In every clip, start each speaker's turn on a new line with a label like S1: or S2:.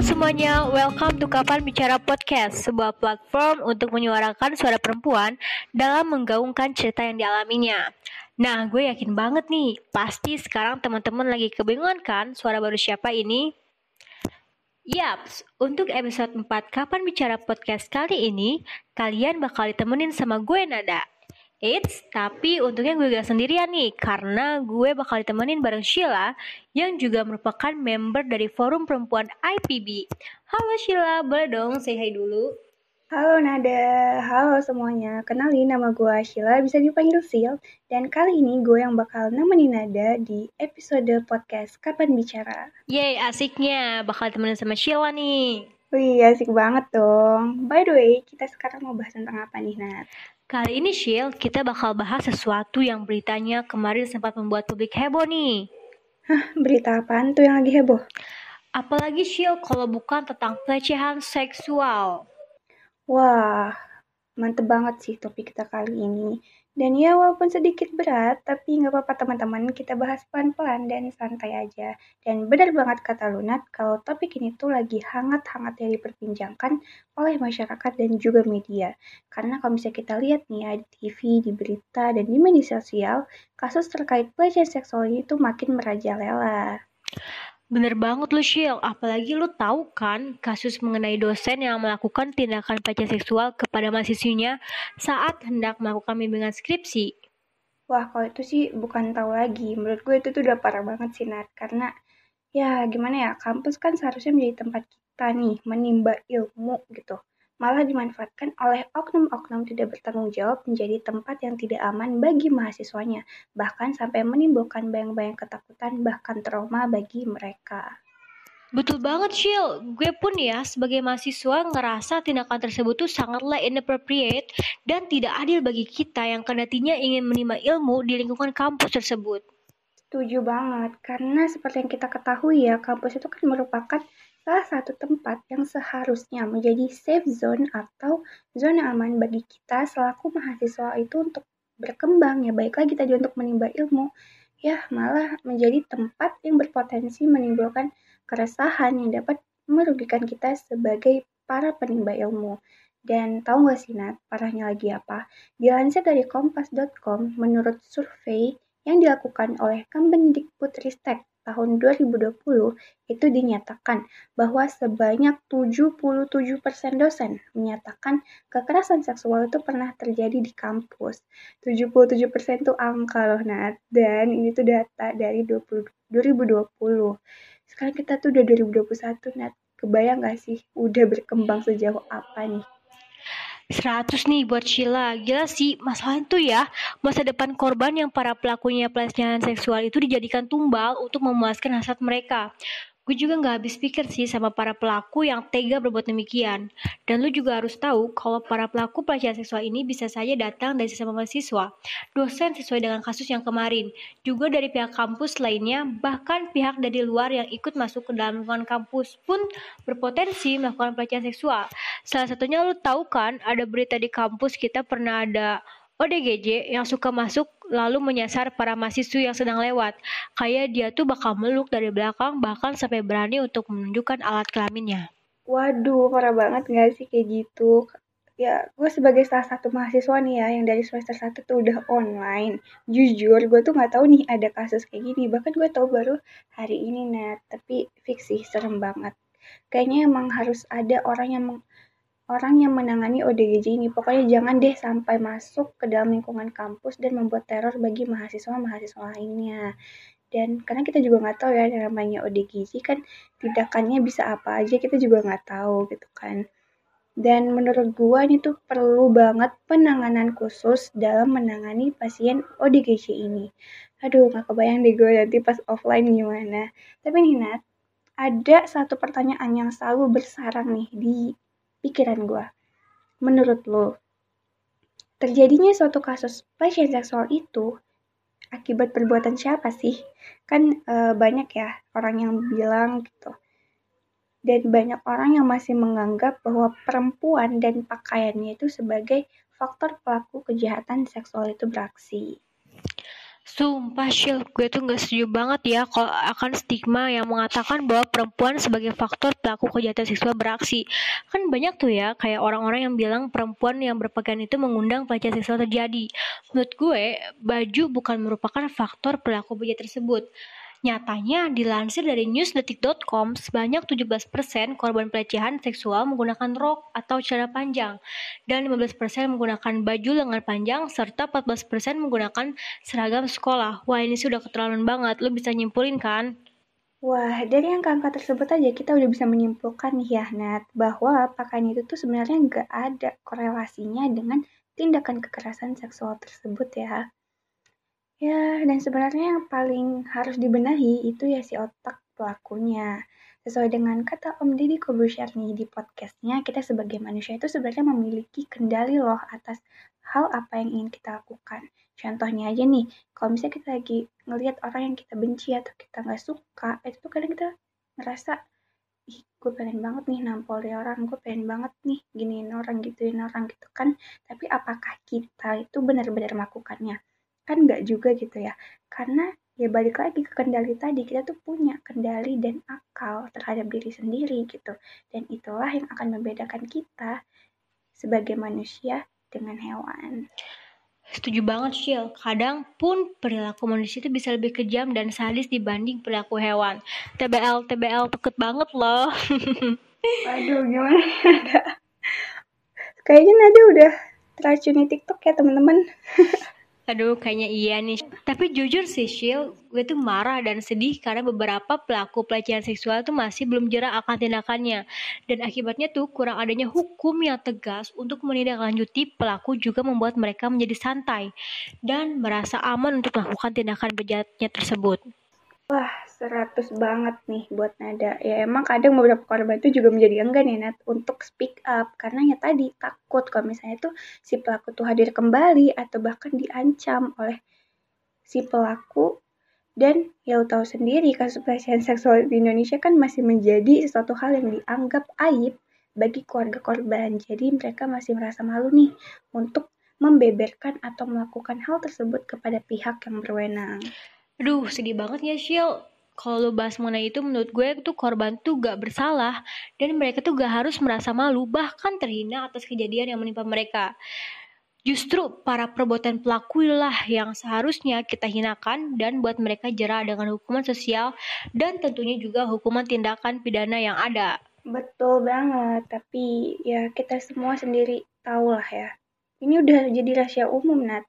S1: semuanya, welcome to Kapan Bicara Podcast, sebuah platform untuk menyuarakan suara perempuan dalam menggaungkan cerita yang dialaminya. Nah, gue yakin banget nih, pasti sekarang teman-teman lagi kebingungan kan suara baru siapa ini? Yaps, untuk episode 4 Kapan Bicara Podcast kali ini, kalian bakal ditemenin sama gue Nada. Eits, tapi untungnya gue gak sendirian nih, karena gue bakal ditemenin bareng Sheila, yang juga merupakan member dari Forum Perempuan IPB. Halo Sheila, boleh dong say hi dulu?
S2: Halo Nada, halo semuanya. Kenalin nama gue Sheila, bisa dipanggil Sil. Dan kali ini gue yang bakal nemenin Nada di episode podcast Kapan Bicara.
S1: Yeay, asiknya. Bakal temenin sama Sheila nih.
S2: Wih, asik banget dong. By the way, kita sekarang mau bahas tentang apa nih, Nat?
S1: Kali ini Shil, kita bakal bahas sesuatu yang beritanya kemarin sempat membuat publik heboh nih.
S2: Hah, berita apaan tuh yang lagi heboh?
S1: Apalagi Shil kalau bukan tentang pelecehan seksual.
S2: Wah, mantep banget sih topik kita kali ini. Dan ya walaupun sedikit berat, tapi nggak apa-apa teman-teman, kita bahas pelan-pelan dan santai aja. Dan benar banget kata Lunat, kalau topik ini tuh lagi hangat-hangat yang diperbincangkan oleh masyarakat dan juga media. Karena kalau bisa kita lihat nih ya, di TV, di berita, dan di media sosial, kasus terkait pelecehan seksual ini tuh makin merajalela.
S1: Bener banget lu Shil, apalagi lu tahu kan kasus mengenai dosen yang melakukan tindakan pelecehan seksual kepada mahasiswinya saat hendak melakukan bimbingan skripsi.
S2: Wah, kalau itu sih bukan tahu lagi. Menurut gue itu tuh udah parah banget sih, Nat. Karena ya gimana ya, kampus kan seharusnya menjadi tempat kita nih menimba ilmu gitu malah dimanfaatkan oleh oknum-oknum tidak bertanggung jawab menjadi tempat yang tidak aman bagi mahasiswanya, bahkan sampai menimbulkan bayang-bayang ketakutan bahkan trauma bagi mereka.
S1: Betul banget, Shil. Gue pun ya, sebagai mahasiswa ngerasa tindakan tersebut tuh sangatlah inappropriate dan tidak adil bagi kita yang kendatinya ingin menimba ilmu di lingkungan kampus tersebut.
S2: Setuju banget, karena seperti yang kita ketahui ya, kampus itu kan merupakan salah satu tempat yang seharusnya menjadi safe zone atau zona aman bagi kita selaku mahasiswa itu untuk berkembang ya baik lagi tadi untuk menimba ilmu ya malah menjadi tempat yang berpotensi menimbulkan keresahan yang dapat merugikan kita sebagai para penimba ilmu. Dan tahu gak sih Nat, parahnya lagi apa? Dilansir dari kompas.com, menurut survei yang dilakukan oleh Kemendikbudristek tahun 2020 itu dinyatakan bahwa sebanyak 77% dosen menyatakan kekerasan seksual itu pernah terjadi di kampus. 77% itu angka loh Nat dan ini tuh data dari 20, 2020. Sekarang kita tuh udah 2021 Nat. Kebayang gak sih udah berkembang sejauh apa nih?
S1: 100 nih buat Sheila. Gila sih, masalahnya tuh ya, masa depan korban yang para pelakunya pelecehan seksual itu dijadikan tumbal untuk memuaskan hasrat mereka. Gue juga gak habis pikir sih sama para pelaku yang tega berbuat demikian. Dan lu juga harus tahu kalau para pelaku pelecehan seksual ini bisa saja datang dari sesama mahasiswa, dosen sesuai dengan kasus yang kemarin, juga dari pihak kampus lainnya, bahkan pihak dari luar yang ikut masuk ke dalam lingkungan kampus pun berpotensi melakukan pelecehan seksual. Salah satunya lu tahu kan, ada berita di kampus kita pernah ada ODGJ yang suka masuk lalu menyasar para mahasiswa yang sedang lewat. Kayak dia tuh bakal meluk dari belakang bahkan sampai berani untuk menunjukkan alat kelaminnya.
S2: Waduh, parah banget gak sih kayak gitu? Ya, gue sebagai salah satu mahasiswa nih ya, yang dari semester 1 tuh udah online. Jujur, gue tuh gak tahu nih ada kasus kayak gini. Bahkan gue tahu baru hari ini, Nat. Tapi fiksi, serem banget. Kayaknya emang harus ada orang yang orang yang menangani ODGJ ini. Pokoknya jangan deh sampai masuk ke dalam lingkungan kampus dan membuat teror bagi mahasiswa-mahasiswa lainnya. Dan karena kita juga nggak tahu ya namanya ODGJ kan tindakannya bisa apa aja kita juga nggak tahu gitu kan. Dan menurut gua ini tuh perlu banget penanganan khusus dalam menangani pasien ODGJ ini. Aduh, nggak kebayang deh gue nanti pas offline gimana. Tapi nih Nat, ada satu pertanyaan yang selalu bersarang nih di pikiran gue. Menurut lo, terjadinya suatu kasus pelecehan seksual itu akibat perbuatan siapa sih? Kan e, banyak ya orang yang bilang gitu. Dan banyak orang yang masih menganggap bahwa perempuan dan pakaiannya itu sebagai faktor pelaku kejahatan seksual itu beraksi.
S1: Sumpah Syil, gue tuh gak setuju banget ya kalau akan stigma yang mengatakan bahwa perempuan sebagai faktor pelaku kejahatan seksual beraksi. Kan banyak tuh ya, kayak orang-orang yang bilang perempuan yang berpakaian itu mengundang pelecehan seksual terjadi. Menurut gue, baju bukan merupakan faktor pelaku kejahatan tersebut. Nyatanya, dilansir dari newsdetik.com, sebanyak 17% korban pelecehan seksual menggunakan rok atau celana panjang, dan 15% menggunakan baju lengan panjang, serta 14% menggunakan seragam sekolah. Wah, ini sudah keterlaluan banget. Lo bisa nyimpulin kan?
S2: Wah, dari angka-angka tersebut aja kita udah bisa menyimpulkan nih ya, Nat, bahwa pakaian itu tuh sebenarnya nggak ada korelasinya dengan tindakan kekerasan seksual tersebut ya. Ya, dan sebenarnya yang paling harus dibenahi itu ya si otak pelakunya. Sesuai dengan kata Om Deddy Kobusyar nih di podcastnya, kita sebagai manusia itu sebenarnya memiliki kendali loh atas hal apa yang ingin kita lakukan. Contohnya aja nih, kalau misalnya kita lagi ngelihat orang yang kita benci atau kita nggak suka, itu tuh kadang kita ngerasa, ih gue pengen banget nih nampoli orang, gue pengen banget nih giniin orang, gituin orang gitu kan. Tapi apakah kita itu benar-benar melakukannya? Kan nggak juga gitu ya karena ya balik lagi ke kendali tadi kita tuh punya kendali dan akal terhadap diri sendiri gitu dan itulah yang akan membedakan kita sebagai manusia dengan hewan
S1: Setuju banget, Shil. Kadang pun perilaku manusia itu bisa lebih kejam dan sadis dibanding perilaku hewan. TBL, TBL, takut banget loh.
S2: Waduh, gimana Kayaknya Nada udah teracuni TikTok ya, teman-teman.
S1: Aduh, kayaknya iya nih. Tapi jujur sih, Shil, gue tuh marah dan sedih karena beberapa pelaku pelecehan seksual tuh masih belum jerak akan tindakannya. Dan akibatnya tuh kurang adanya hukum yang tegas untuk menindaklanjuti pelaku juga membuat mereka menjadi santai dan merasa aman untuk melakukan tindakan bejatnya tersebut.
S2: Wah, 100 banget nih buat Nada. Ya emang kadang beberapa korban itu juga menjadi enggan ya Nat untuk speak up. Karena ya tadi takut kalau misalnya tuh si pelaku tuh hadir kembali atau bahkan diancam oleh si pelaku. Dan ya tahu sendiri kasus pelecehan seksual di Indonesia kan masih menjadi sesuatu hal yang dianggap aib bagi keluarga korban. Jadi mereka masih merasa malu nih untuk membeberkan atau melakukan hal tersebut kepada pihak yang berwenang.
S1: Aduh, sedih banget ya, Shil. Kalau lo bahas mengenai itu, menurut gue tuh korban tuh gak bersalah. Dan mereka tuh gak harus merasa malu, bahkan terhina atas kejadian yang menimpa mereka. Justru para perbuatan pelaku lah yang seharusnya kita hinakan dan buat mereka jerah dengan hukuman sosial dan tentunya juga hukuman tindakan pidana yang ada.
S2: Betul banget, tapi ya kita semua sendiri tahu lah ya. Ini udah jadi rahasia umum, Nat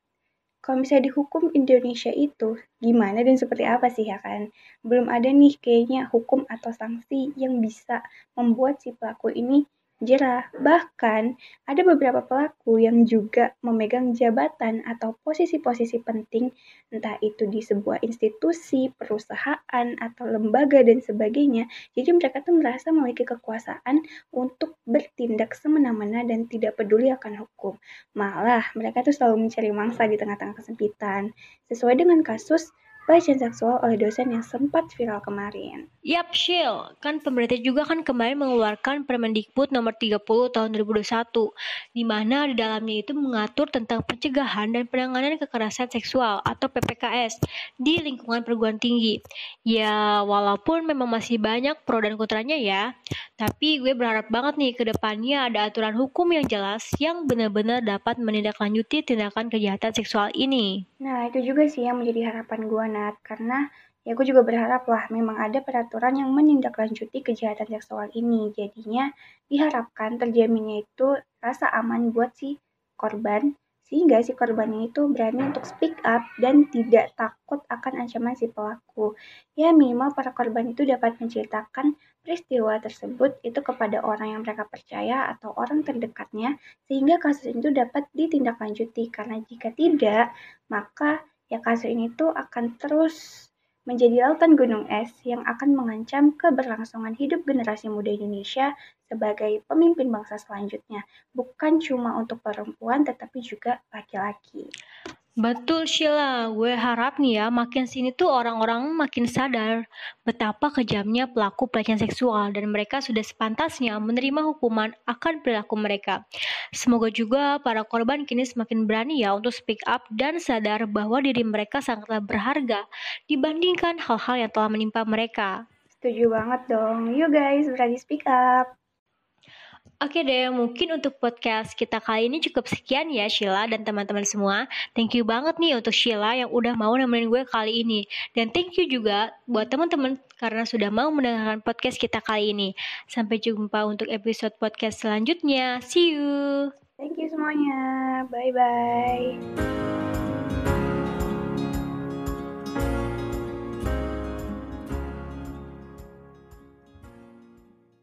S2: kalau misalnya dihukum Indonesia itu gimana dan seperti apa sih ya kan? Belum ada nih kayaknya hukum atau sanksi yang bisa membuat si pelaku ini jerah. Bahkan ada beberapa pelaku yang juga memegang jabatan atau posisi-posisi penting, entah itu di sebuah institusi, perusahaan, atau lembaga dan sebagainya. Jadi mereka tuh merasa memiliki kekuasaan untuk bertindak semena-mena dan tidak peduli akan hukum. Malah mereka tuh selalu mencari mangsa di tengah-tengah kesempitan. Sesuai dengan kasus pelecehan seksual oleh dosen yang sempat viral kemarin.
S1: Yap, Shil. Kan pemerintah juga kan kemarin mengeluarkan Permendikbud nomor 30 tahun 2021, di mana di dalamnya itu mengatur tentang pencegahan dan penanganan kekerasan seksual atau PPKS di lingkungan perguruan tinggi. Ya, walaupun memang masih banyak pro dan kontranya ya, tapi gue berharap banget nih ke depannya ada aturan hukum yang jelas yang benar-benar dapat menindaklanjuti tindakan kejahatan seksual ini.
S2: Nah, itu juga sih yang menjadi harapan gue, Nat. Karena ya gue juga berharap lah memang ada peraturan yang menindaklanjuti kejahatan seksual ini. Jadinya diharapkan terjaminnya itu rasa aman buat si korban sehingga si korbannya itu berani untuk speak up dan tidak takut akan ancaman si pelaku. Ya minimal para korban itu dapat menceritakan peristiwa tersebut itu kepada orang yang mereka percaya atau orang terdekatnya sehingga kasus itu dapat ditindaklanjuti karena jika tidak maka ya kasus ini tuh akan terus menjadi lautan gunung es yang akan mengancam keberlangsungan hidup generasi muda Indonesia sebagai pemimpin bangsa selanjutnya, bukan cuma untuk perempuan tetapi juga laki-laki.
S1: Betul Sheila, gue harap nih ya makin sini tuh orang-orang makin sadar betapa kejamnya pelaku pelecehan seksual dan mereka sudah sepantasnya menerima hukuman akan perilaku mereka. Semoga juga para korban kini semakin berani ya untuk speak up dan sadar bahwa diri mereka sangatlah berharga dibandingkan hal-hal yang telah menimpa mereka.
S2: Setuju banget dong. Yuk guys, berani speak up.
S1: Oke deh, mungkin untuk podcast kita kali ini cukup sekian ya Sheila dan teman-teman semua. Thank you banget nih untuk Sheila yang udah mau nemenin gue kali ini. Dan thank you juga buat teman-teman karena sudah mau mendengarkan podcast kita kali ini. Sampai jumpa untuk episode podcast selanjutnya. See you.
S2: Thank you semuanya. Bye-bye.